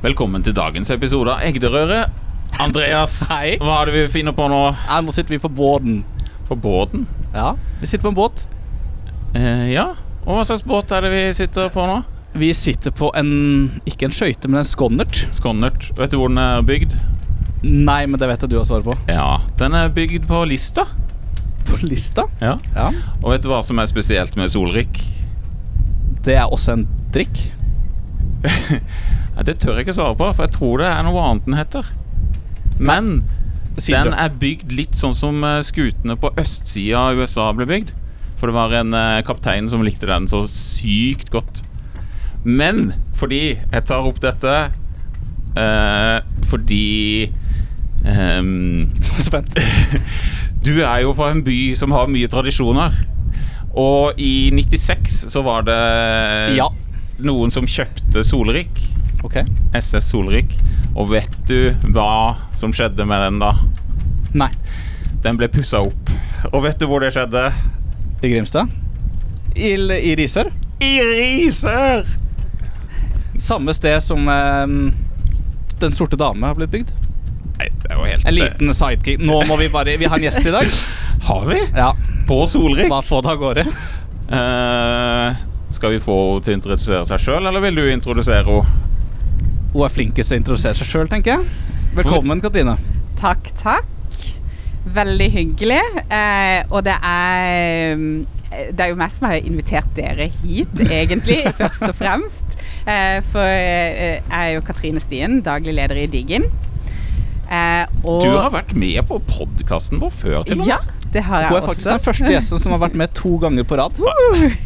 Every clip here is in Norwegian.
Velkommen til dagens episode av Egderøret. Andreas, Hei. hva er det vi finner på nå? Ja, nå sitter vi på båten. På båten? Ja, vi sitter på en båt. Eh, ja. Og hva slags båt er det vi sitter på nå? Vi sitter på en Ikke en skøyte, men en skonnert. Skonnert. Vet du hvor den er bygd? Nei, men det vet jeg du har svaret på. Ja, den er bygd på Lista. På lista? Ja. Ja. Og vet du hva som er spesielt med Solrik? Det er også en drikk. Det tør jeg ikke svare på, for jeg tror det er noe annet den heter. Men den er bygd litt sånn som eh, skutene på østsida av USA ble bygd. For det var en eh, kaptein som likte den så sykt godt. Men fordi jeg tar opp dette eh, Fordi ehm, Spent. Du er jo fra en by som har mye tradisjoner. Og i 96 så var det Ja. noen som kjøpte Solrik. Ok. SS Solrik. Og vet du hva som skjedde med den da? Nei. Den ble pussa opp. Og vet du hvor det skjedde? I Grimstad? I, i Risør? I Risør! Samme sted som eh, Den sorte dame har blitt bygd. Nei, det er jo helt En liten sidekick. Nå må vi bare Vi har en gjest i dag. Har vi? Ja. På Solrik? Hva få det av gårde? Uh, skal vi få henne til å introdusere seg sjøl, eller vil du introdusere henne? Hun er flinkest til å introdusere seg sjøl, tenker jeg. Velkommen, Katrine. Takk, takk. Veldig hyggelig. Eh, og det er mm, Det er jo meg som har invitert dere hit, egentlig, først og fremst. Eh, for eh, jeg er jo Katrine Stien, daglig leder i Diggen. Eh, og Du har vært med på podkasten vår før, til og med. Ja, det har jeg Hun er faktisk også. den første gjesten som har vært med to ganger på rad.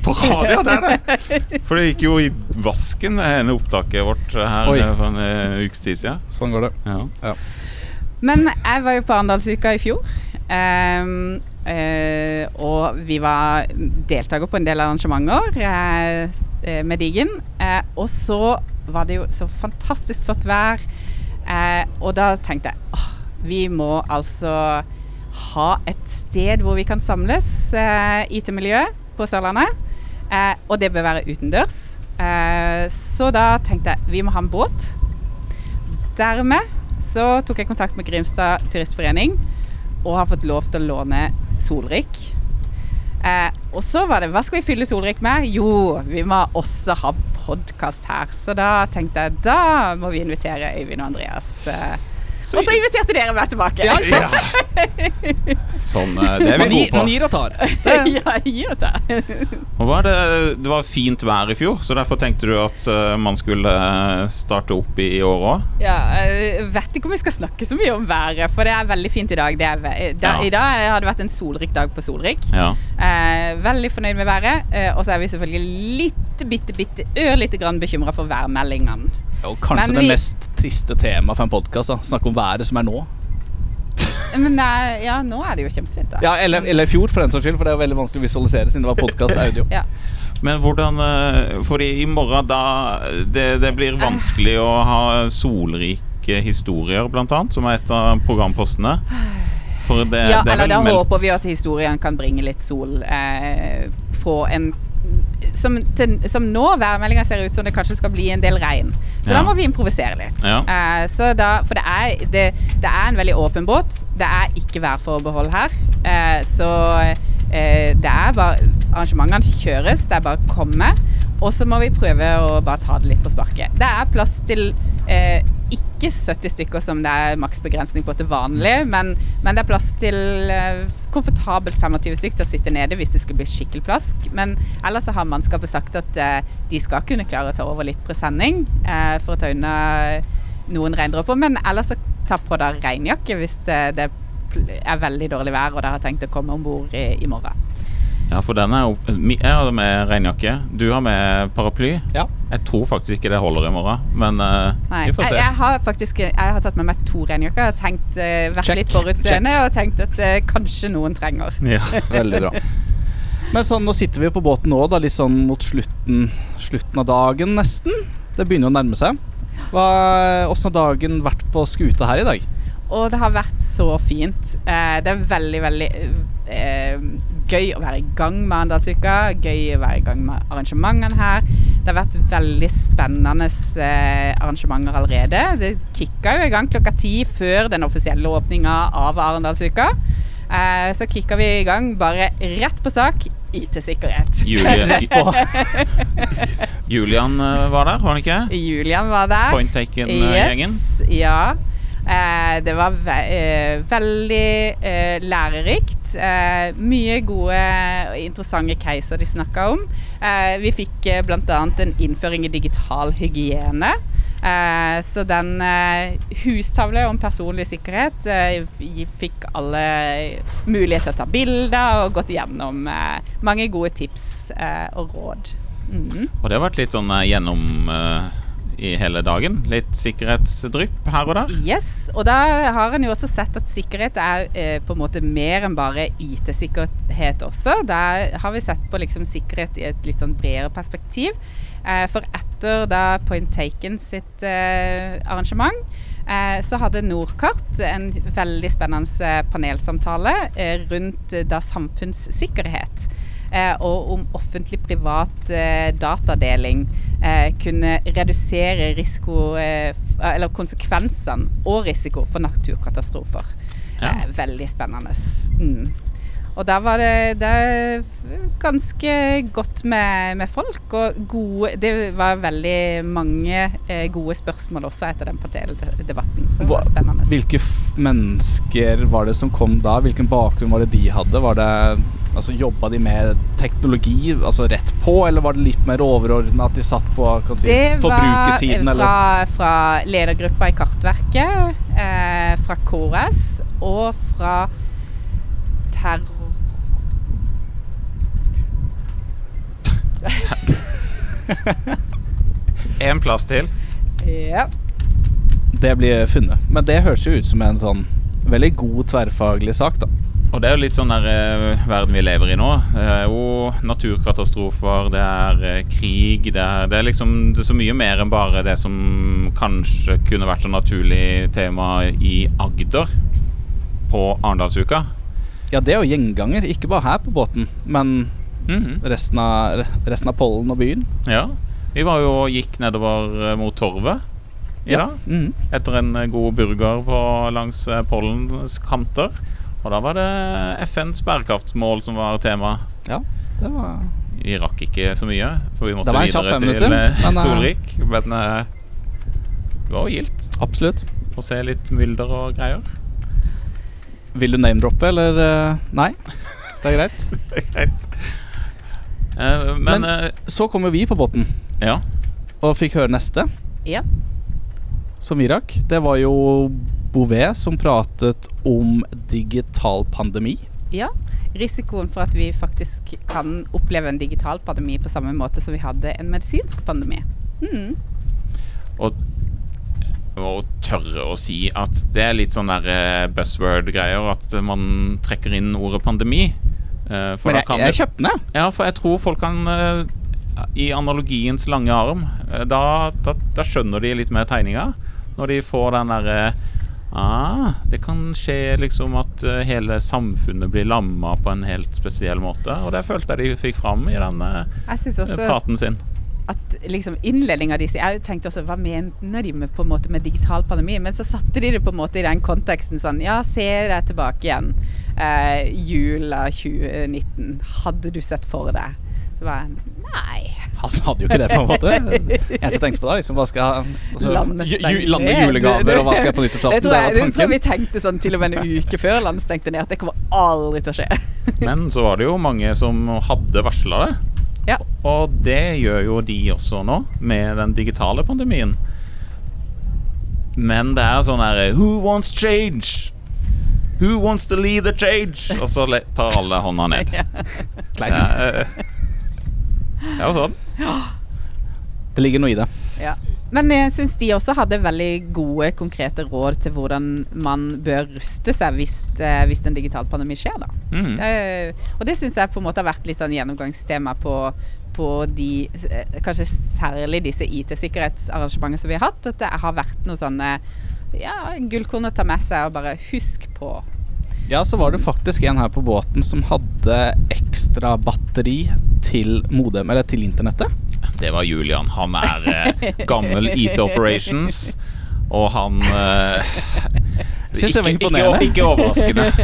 På radio, det er det! For det gikk jo i vasken, det ene opptaket vårt her Oi. for en eh, ukes tid siden. Sånn går det. Ja. Men jeg var jo på Arendalsuka i fjor. Um, Uh, og vi var deltaker på en del arrangementer uh, med Diggen. Uh, og så var det jo så fantastisk flott vær. Eh, og da tenkte jeg åh, vi må altså ha et sted hvor vi kan samles, eh, IT-miljøet på Sørlandet. Eh, og det bør være utendørs. Eh, så da tenkte jeg vi må ha en båt. Dermed så tok jeg kontakt med Grimstad turistforening og har fått lov til å låne Solrik. Eh, og så var det Hva skal vi fylle Solrik med? Jo, vi må også ha podkast her. Så da tenkte jeg da må vi invitere Øyvind og Andreas. Eh. Så- og så inviterte dere meg tilbake. Ja, Ja. Sånn, eh, det er vi gode på. man gir og tar. ja, gir og tar. Og hva er det, det var fint vær i fjor, så derfor tenkte du at eh, man skulle eh, starte opp i, år òg? Ja, jeg vet ikke om vi skal snakke så mye om været, for det er veldig fint i dag. Det er, da, Ja. I dag har det vært en solrik dag på Solrik. Ja. Eh, veldig fornøyd med været. Og så er vi selvfølgelig litt, bitte, bitte, ørlite grann bekymra for værmeldingene. Og kanskje Men det vi- mest triste temaet for en podkast. Snakke om været som er nå. Men nei, ja, nå er det jo kjempefint, da. Ja, eller, eller i fjor, for den saks skyld, for det er veldig vanskelig å visualisere siden det var podkast audio. Ja. Men hvordan eh, Fordi i morgen da Det, det blir vanskelig å ha solrike historier, blant annet, som er et av programpostene. For det, ja, det er eller da meldt- håper vi at historien kan bringe litt sol eh, på en som, til, som nå værmeldinga ser ut som det kanskje skal bli en del regn. Så Ja. da må vi improvisere litt. Ja. Uh, så da, for det er, det, det er en veldig åpen båt. Det er ikke værforbehold her. Uh, så uh, det er bare Arrangementene kjøres, det er bare å komme. Og så må vi prøve å bare ta det litt på sparket. Det er plass til ikke 70 stykker som det er maksbegrensning på til vanlig, men, men det er plass til eh, komfortabelt 25 stykker til å sitte nede hvis det skulle bli skikkelig plask. Men ellers har mannskapet sagt at eh, de skal kunne klare å ta over litt presenning eh, for å ta unna noen regndråper. Men ellers så ta på deg regnjakke hvis det, det er veldig dårlig vær og dere har tenkt å komme om bord i, i morgen. Ja, for den er jo Jeg har med regnjakke. Du har med paraply. Ja. Jeg tror faktisk ikke det holder i morgen, men uh, Nei, vi får se. jeg har faktisk jeg har tatt med meg to regnjakker. Jeg har tenkt, uh, vært Check, litt forutseende og tenkt at uh, kanskje noen trenger. Ja. Veldig bra. Men sånn, nå sitter vi på båten nå, da, litt sånn mot slutten, slutten av dagen nesten. Det begynner å nærme seg. Hva- hvordan har dagen vært på skuta her i dag? Og det har vært så fint. Eh, det er veldig, veldig eh, gøy å være i gang med Arendalsuka. Gøy å være i gang med arrangementene her. Det har vært veldig spennende eh, arrangementer allerede. Det kicka jo i gang klokka ti før den offisielle åpninga av Arendalsuka. Eh, så kicka vi i gang bare rett på sak. IT-sikkerhet. Julian, Julian var der, var han ikke? Julian var der. Point taken-gjengen. Yes, ja. Eh, det var ve eh, veldig eh, lærerikt. Mye gode og interessante caser de snakka om. Vi fikk eh, bl.a. en innføring i digital hygiene. Så den hustavle om personlig sikkerhet fikk alle mulighet til å ta bilder og gått gjennom mange gode tips og råd. Mm. Og det har vært litt sånn gjennom i hele dagen. Litt sikkerhetsdrypp her og der. Yes, og da har en jo også sett at sikkerhet er eh, på en måte mer enn bare IT-sikkerhet også. Der har vi sett på liksom sikkerhet i et litt sånn bredere perspektiv. Eh, for etter da Point Taken sitt eh, arrangement, eh, så hadde Nordkart en veldig spennende eh, panelsamtale eh, rundt da samfunnssikkerhet. Eh, og om offentlig-privat eh, datadeling eh, kunne redusere risiko Eller konsekvensene og risiko for naturkatastrofer. Ja. Veldig spennende. Mm. Og da var det, det ganske godt med, med folk, og gode Det var veldig mange eh, gode spørsmål også etter den paneldebatten. Så det var spennende. Hvilke mennesker var det som kom da? Hvilken bakgrunn var det de hadde? Var det, altså Jobba de med teknologi altså rett på, eller var det litt mer overordna at de satt på kan si, Det var fra, fra ledergruppa i Kartverket, eh, fra KS og fra terror... En plass til. Ja. Det blir funnet. Men det høres jo ut som en sånn veldig god tverrfaglig sak, da. Og det er jo litt sånn der eh, verden vi lever i nå. Det er jo naturkatastrofer, det er eh, krig Det er, det er liksom det er så mye mer enn bare det som kanskje kunne vært så naturlig tema i Agder på Arendalsuka. Ja, det er jo gjenganger, ikke bare her på båten, men Mhm. resten av, resten av Pollen og byen. Ja. Vi var jo og gikk nedover eh, mot Torvet i Ja. dag. Mhm. Etter en eh, god burger på, langs eh, Pollens kanter. Og da var det FNs bærekraftsmål som var tema. ja, det var Vi rakk ikke så mye, for vi måtte Det videre til minutter, eh, men, eh, Solrik. Men eh, det var jo gildt absolutt. å se litt mylder og greier. Vil du name-droppe, eller Nei? Det er greit. Greit. Uh, men, Men- uh, Så kom jo vi på båten ja. og fikk høre neste, ja. som vi rakk. Det var jo Bouvet som pratet om digital pandemi. Ja. Risikoen for at vi faktisk kan oppleve en digital pandemi på samme måte som vi hadde en medisinsk pandemi. Mm. Og jeg tørre å si at det er litt sånn der eh, buzzword-greier, at man trekker inn ordet pandemi. Eh, for Men da jeg, kan jeg kjøpte den. Ja, for jeg tror folk kan eh, I analogiens lange arm da, da, da skjønner de litt mer tegninga. Når de får den derre ah, Det kan skje liksom at eh, hele samfunnet blir lamma på en helt spesiell måte. Og det følte jeg de fikk fram i den eh, praten sin. at liksom innledninga deres Jeg tenkte også hva mener de med, på en måte med digital pandemi? Men så satte de det på en måte i den konteksten sånn Ja, ser deg tilbake igjen. Eh, jula 2019. Hadde du sett for deg? Så var jeg Nei. Han hadde jo ikke det, på en måte. Jeg som tenkte på det, liksom, hva skal altså, ju- Lande julegaver, og hva skal jeg på nyttårsaften? tror Det jeg, var det tror vi tenkte sånn til og med en uke før landet stengte ned, at det kommer aldri til å skje. Men så var det jo mange som hadde varsla det. Ja. Og det gjør jo de også nå, med den digitale pandemien. Men det er sånn her Who wants change? Who wants to lead the change? Og så tar alle hånda ned. Kleint. Ja, eh, Ja. sånn. Det ligger noe i det. Ja. Men jeg syns de også hadde veldig gode, konkrete råd til hvordan man bør ruste seg hvis, eh, hvis en digital pandemi skjer. da. Mhm. Det, og det syns jeg på en måte har vært litt sånn gjennomgangstema på, på de eh, Kanskje særlig disse IT-sikkerhetsarrangementene som vi har hatt. At det har vært noen sånne ja, gullkorn å ta med seg, og bare husk på. Ja, så var det faktisk en her på båten som hadde ekstra batteri til modem, eller til internettet. Det var Julian. Han er eh, gammel IT Operations, og han eh, Synes jeg var ikke, ikke, ikke overraskende.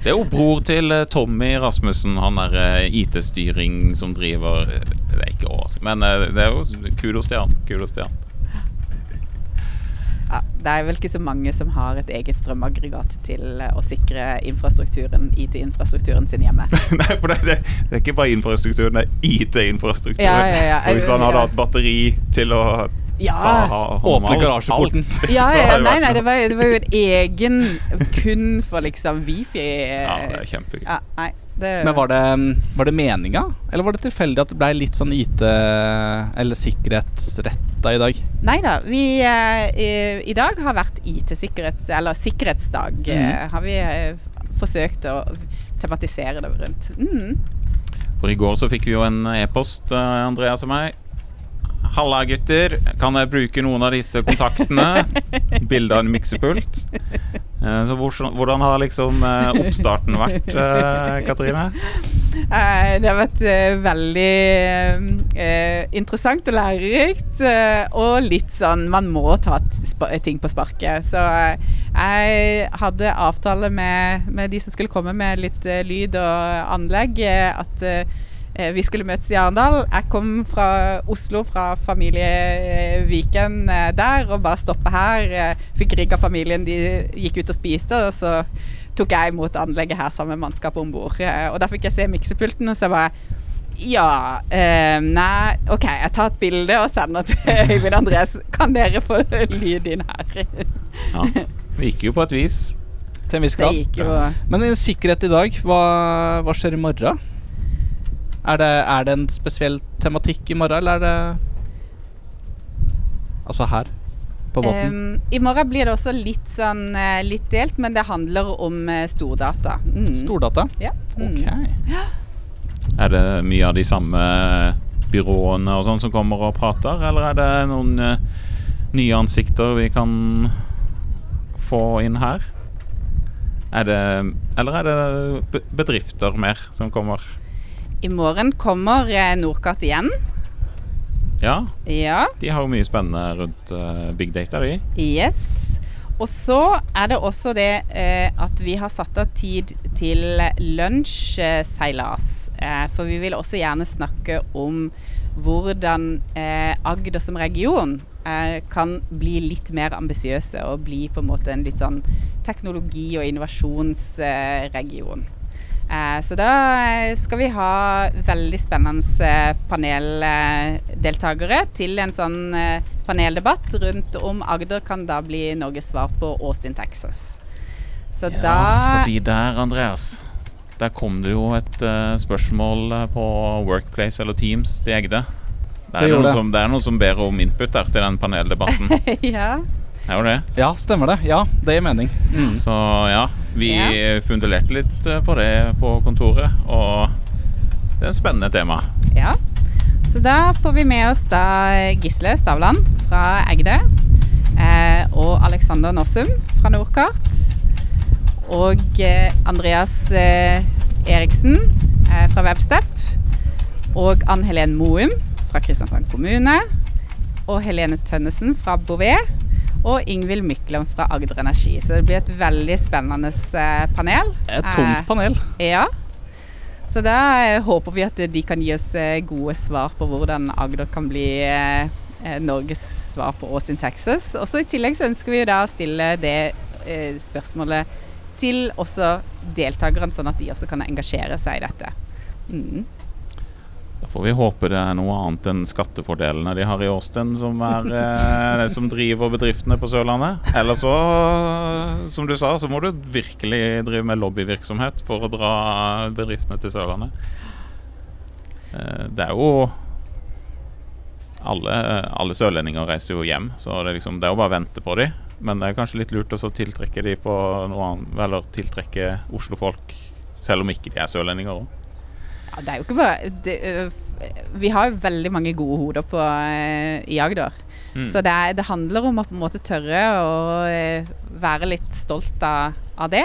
Det er jo bror til eh, Tommy Rasmussen, han er eh, IT-styring som driver Det er ikke overraskende, men eh, det er jo kudos til han. Kudos til han. Ja, det er vel ikke så mange som har et eget strømaggregat til eh, å sikre infrastrukturen, IT-infrastrukturen sin hjemme. Nei, for det, det, det er ikke bare infrastrukturen, det er IT-infrastrukturen. Ja, ja, ja. For Hvis han hadde Ja. hatt batteri til å Ja, Åpne garasjeporten. ja, ja, nei, nei, det var, det var jo en egen kun for liksom wifi. Ja, det er kjempegøy. Ja, nei, det, Men var det, var det meninga, eller var det tilfeldig at det ble litt sånn IT- eller sikkerhetsretta i dag? Nei da. Vi eh, i, dag har vært IT-sikkerhets... Eller sikkerhetsdag. Mhm. eh, har vi eh, forsøkt å tematisere det rundt. Mm. For i går så fikk vi jo en e-post, Andreas og meg. Halla, gutter. Kan jeg bruke noen av disse kontaktene? Bilde av en miksepult. Eh, Så hvordan, har liksom eh, oppstarten vært, eh, Katrine? Det har vært veldig interessant og lærerikt. og litt sånn Man må ta ting på sparket. Så jeg hadde avtale med, med de som skulle komme med litt lyd og anlegg, at vi skulle møtes i Arendal. Jeg kom fra Oslo, fra familie Viken eh, der, og bare stoppe her. Eh, Fikk rigga familien, de gikk ut og spiste, og så tok jeg imot anlegget her sammen med mannskapet om bord. Og da fikk jeg se miksepulten, og så jeg bare ja eh, Nei, OK, jeg tar et bilde og sender til Øyvind Andres. Kan dere få lyd inn her? Ja, Det gikk jo på et vis. Til en viss grad. jo Men sikkerhet i dag, hva, hva skjer i morgen? Er det, er det en spesiell tematikk i morgen, eller er det Altså her, på båten? Um, I morgen blir det også litt sånn eh, litt delt, men det handler om eh, stordata. Mm. Stordata? Ja. Mm. Ok. Er det mye av de samme byråene og sånn som kommer og prater, eller er det noen eh, nye ansikter vi kan få inn her? Er det, eller er det bedrifter mer som kommer? I morgen kommer Nordkart igjen. Ja, Ja. de har jo mye spennende rundt uh, big data, de. Yes. Og så er det også det eh, at vi har satt av tid til lunsjseilas. Eh, for vi vil også gjerne snakke om hvordan eh, Agder som region eh, kan bli litt mer ambisiøse og bli på en måte en litt sånn teknologi- og innovasjonsregion. Eh, Så da eh, skal vi ha veldig spennende eh, paneldeltakere til en sånn paneldebatt rundt om Agder kan da bli Norges svar på Austin, Texas. Så Ja, da fordi der, Andreas, der kom det jo et uh, spørsmål på Workplace eller Teams til Egde. Det er, det. som, det er noen som ber om input der til den paneldebatten. Ja. Er jo det. Ja, stemmer det. Ja, det gir mening. Mm. Så ja, vi Ja. fundulerte litt eh, på det på kontoret, og det er et spennende tema. ja. Så da får vi med oss da Gisle Stavland fra Egde. Eh, og Alexander Nossum fra Nordkart. Og eh, Andreas eh, Eriksen fra Webstep. Og Ann Helen Moum fra Kristiansand kommune. Og Helene Tønnesen fra Bouvet. Og Ingvild Mykland fra Agder Energi. Så det blir et veldig spennende eh, panel. Et tungt Eh, panel. ja. Så da eh, håper vi at de kan gi oss gode svar på hvordan Agder kan bli Norges svar på Austin, Texas. Også I tillegg så ønsker vi da å stille det spørsmålet til også deltakerne, sånn at de også kan engasjere seg i dette. Mm. Da får vi håpe det er noe annet enn skattefordelene de har i Åsten, som, er, eh, det som driver bedriftene på Sørlandet. Eller så, som du sa, så må du virkelig drive med lobbyvirksomhet for å dra bedriftene til Sørlandet. Eh, det er jo alle, alle sørlendinger reiser jo hjem, så det er, liksom, det er jo bare å vente på dem. Men det er kanskje litt lurt å tiltrekke de på noe annet, eller tiltrekke Oslo-folk, selv om ikke de er sørlendinger òg. Ja, det er jo ikke bare det, Vi har jo veldig mange gode hoder på, i Agder. Mm. Så det, er, det handler om å på en måte tørre å være litt stolt av, av det,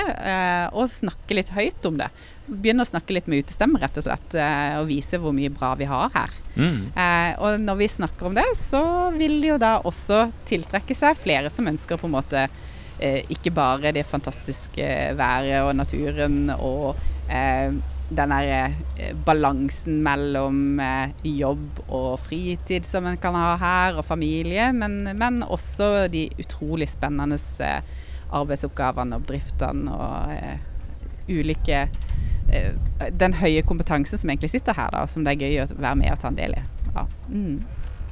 og snakke litt høyt om det. Begynne å snakke litt med utestemme, rett og slett, og vise hvor mye bra vi har her. Mm. Eh, og når vi snakker om det, så vil det jo da også tiltrekke seg flere som ønsker på en måte eh, ikke bare det fantastiske været og naturen og eh, den der eh, balansen mellom eh, jobb og fritid som en kan ha her, og familie, men, men også de utrolig spennende eh, arbeidsoppgavene og bedriftene og ulike Den høye kompetansen som egentlig sitter her, da, som det er gøy å være med og ta en del i. Ja. Mm.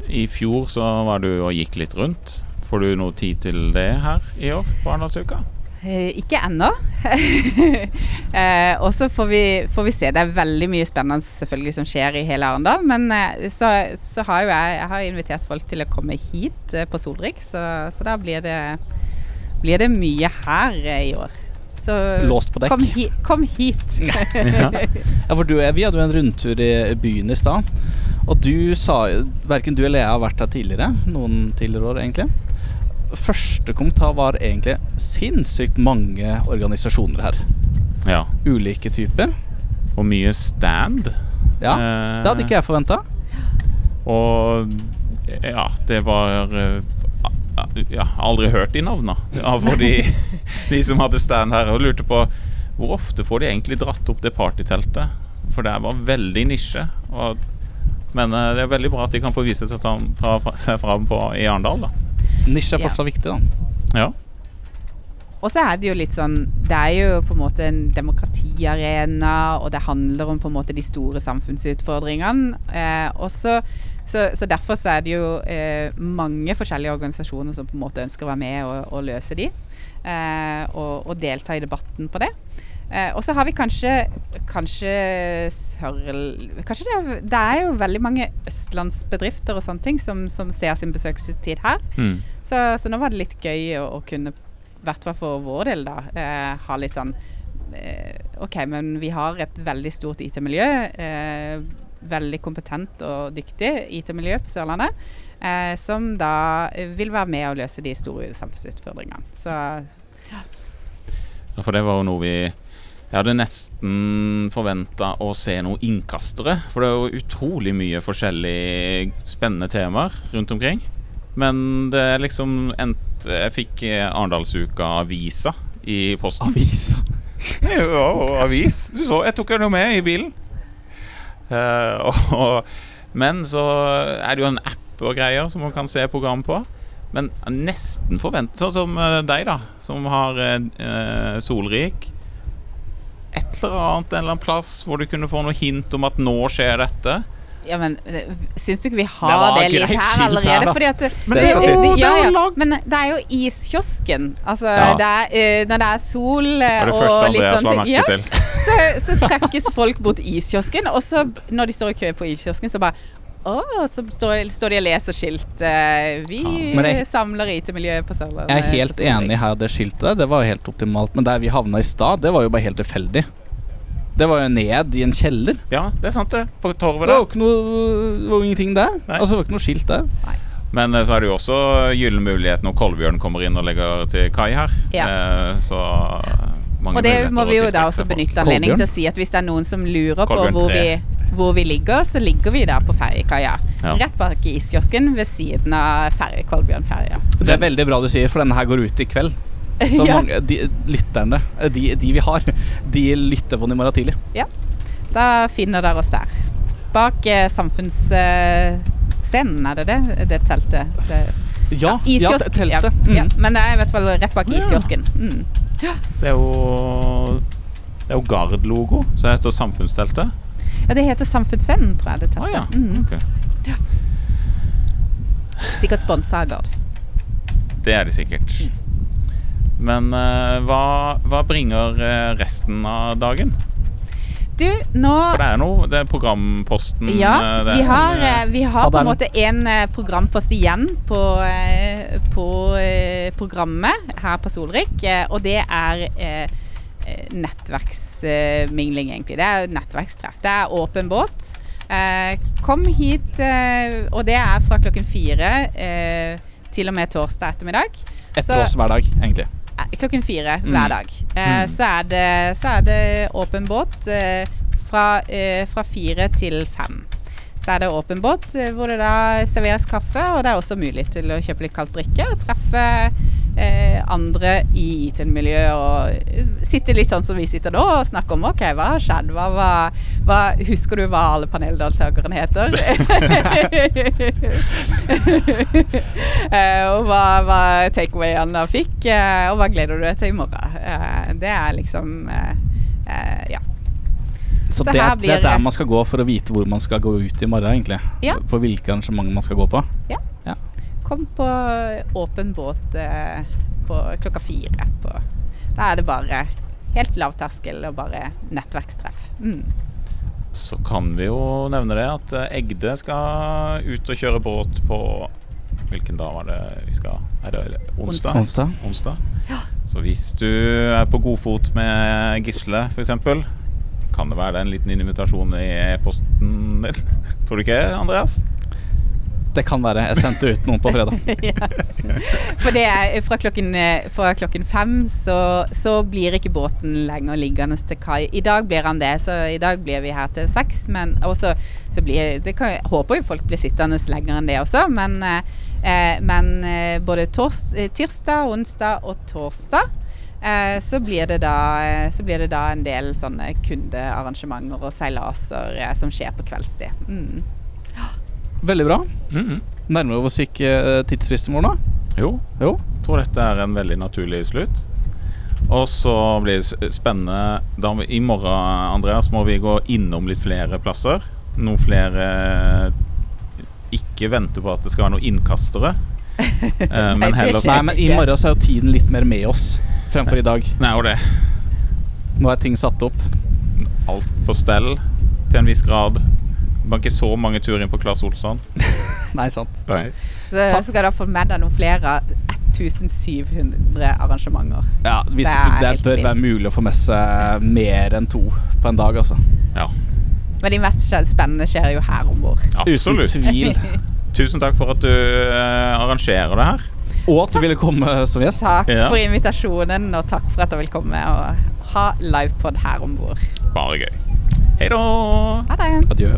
I fjor så var du og gikk litt rundt. Får du noe tid til det her i år på Arendalsuka? Eh, ikke ennå. eh, og så får vi, får vi se. Det er veldig mye spennende selvfølgelig som skjer i hele Arendal. Men eh, så, så har jo jeg, jeg har invitert folk til å komme hit på Solrik, så, så da blir det, blir det mye her i år. Så Låst på dekk. Kom, hi, kom hit. Ja. Ja, for du, vi hadde jo en rundtur i byen i stad. Og du sa jo Verken du eller jeg har vært her tidligere. Noen tidligere år, egentlig. Første kommentar var egentlig sinnssykt mange organisasjoner her. ja. Ulike typer. Og mye stand. Ja, Eh, Det hadde ikke jeg forventa. Og ja, det var eh, Ja, aldri hørt de navna av de, de som hadde stand her. Og lurte på hvor ofte får de egentlig dratt opp det partyteltet? For det var veldig nisje. Og, men eh, det er veldig bra at de kan få vise seg fram, fra, fra, seg fram på, i Arendal, da. Nisje er Ja. fortsatt viktig, da. Ja. Og så er det jo litt sånn Det er jo på en måte en demokratiarena, og det handler om på en måte de store samfunnsutfordringene. Eh, og så, så, så derfor så er det jo eh, mange forskjellige organisasjoner som på en måte ønsker å være med og, og løse de. Eh, og, og delta i debatten på det. Eh, og så har vi kanskje Kanskje Sørl... Kanskje det er, det er jo veldig mange østlandsbedrifter og sånne ting som, som ser sin besøkstid her. Mm. Så, så nå var det litt gøy å, å kunne, i hvert fall for vår del, da, eh, ha litt sånn eh, OK, men vi har et veldig stort IT-miljø. Eh, veldig kompetent og dyktig IT-miljø på Sørlandet. Eh, som da vil være med å løse de store samfunnsutfordringene. Så Ja, for det var jo noe vi Jeg hadde nesten forventa å se noen innkastere. For det er jo utrolig mye forskjellig spennende temaer rundt omkring. Men det er liksom endt Jeg fikk eh, Arendalsuka-avisa i posten. Avisa. Ja, avis. Du så, jeg tok den jo med i bilen. Uh, og, men så er det jo en app og greier som man kan se program på. Men nesten forventa, Sånn som eh, deg, da, som har eh, Solrik. Eller annet en eller annen plass hvor du kunne få noe hint om at nå skjer dette. Ja, men eh, syns du ikke vi Det har var det, litt her allerede? her. Fordi at Men det, det det, ja, ja, Men det er jo iskiosken. Altså, Ja. det er, eh, når det er sol eh, Det er det og litt sånn ting, ja, så, så trekkes folk bort iskiosken, og så når de står i kø på iskiosken, så bare å, så står, står de og leser skilt. eh, vi jeg- samler IT-miljøet på Sørlandet. Jeg er helt enig her, det skiltet der. Det var jo helt optimalt. Men der vi havna i stad, det var jo bare helt tilfeldig. Det var jo ned i en kjeller. Ja, det er sant, det. På torvet Det var der. ikke noe, det var ingenting der. Nei. Altså, det var ikke noe skilt der. Men eh, så er det jo også gyllen mulighet når Kolbjørn kommer inn og legger til kai her. Ja. Eh, så mange Og det må vi jo da også benytte anledningen til å si at hvis det er noen som lurer på hvor vi, hvor vi ligger, så ligger vi der på ferjekaia. Ja. Rett bak i iskiosken ved siden av ferje, Kolbjørnferja. Det er veldig bra du sier, for denne her går ut i kveld. Så Ja. mange, de, lytterne, de, de vi har, de lytter på den i morgen tidlig. Ja. Da finner dere oss der. Bak eh, samfunnsscenen, er det det? Det teltet? Det, Ja, ja ja teltet. Ja, Mm. ja. Men det er i hvert fall rett bak iskiosken. Mm. Det er jo Det er jo Gard-logo, som heter Samfunnsteltet. Ja, det heter Samfunnsscenen, tror jeg. det teltet. ja. Mm. ok. Sikkert sponsa av Gard. Det er det sikkert. Men eh, hva, hva bringer eh, resten av dagen? Du, nå For det er noe Det er programposten Ja, eh, vi har, vi har på en måte en programpost igjen på, på programmet her på Solrik, og det er nettverksmingling, egentlig. Det er nettverkstreff. Det er åpen båt. Eh, kom hit, og det er fra klokken fire eh, til og med torsdag ettermiddag. Etter oss hver dag, egentlig. Eh, Klokken fire Mm. hver dag. Eh, Mm. så, er det, så er det åpen båt eh, fra, fra fire til fem. Så er det åpen båt eh, hvor det da serveres kaffe, og det er også mulighet til å kjøpe litt kaldt drikke og treffe eh, andre i IT-miljøet og eh, sitte litt sånn som vi sitter nå og snakke om OK, hva har skjedd? Hva, hva, hva, husker du hva alle paneldeltakerne heter? Eh, og hva, hva takeawayene fikk, eh, og hva gleder du deg til i morgen? Eh, det er liksom. Så, Så det, her er- det er der man skal gå for å vite hvor man skal gå ut i morgen, egentlig. Ja. På hvilke arrangement man skal gå på. Ja Kom på åpen båt eh, på klokka fire. På. Da er det bare helt lav terskel og bare nettverkstreff. Mm. Så kan vi jo nevne det at eh, Egde skal ut og kjøre båt på Hvilken dag var det vi skal? Er det onsdag? Onsdag. onsdag. Så hvis du er på god fot med Gisle, f.eks., kan det være det en liten invitasjon i e-posten din? Tror du ikke, Andreas? Det kan være. Jeg sendte ut noen på fredag. ja. For det er fra klokken, eh, fra klokken fem så, så blir ikke båten lenger liggende til kai. I dag blir han det, så i dag blir vi her til seks. Men også, så blir, det kan, jeg håper jo folk blir sittende lenger enn det også, men, eh, men eh, både tors, eh, tirsdag, onsdag og torsdag eh, så, blir det da, eh, så blir det da en del sånne kundearrangementer og seilaser eh, som skjer på kveldstid. Mm. Veldig bra. Mhm. Nærmer vi oss ikke eh, tidsfristen vår nå? Jo, Jo. jeg tror dette er en veldig naturlig slutt. Og så blir det spennende da, vi- I morgen Andreas, må vi gå innom litt flere plasser. Noen flere Ikke vente på at det skal være noen innkastere. Eh, Nei, men det heller. Nei, men i morgen så er jo tiden litt mer med oss fremfor i dag. Nei, og det. Nå er ting satt opp. Alt på stell til en viss grad. Var ikke så mange turer inn på Claes Olsson. Nei, sant. Nei. Så skal du få med deg noen flere 1700 arrangementer. Ja, hvis, Det det, bør bør være mulig å få med seg mer enn to på en dag, altså. Ja, Men de mest spennende skjer jo her om bord. absolutt. Uten tvil. Tusen takk for at du eh, arrangerer det her. Og at du ville komme som gjest. Takk Ja. for invitasjonen, og takk for at jeg vil komme og ha livepod her om bord. Bare gøy. Hei da! Ha det! Adjø.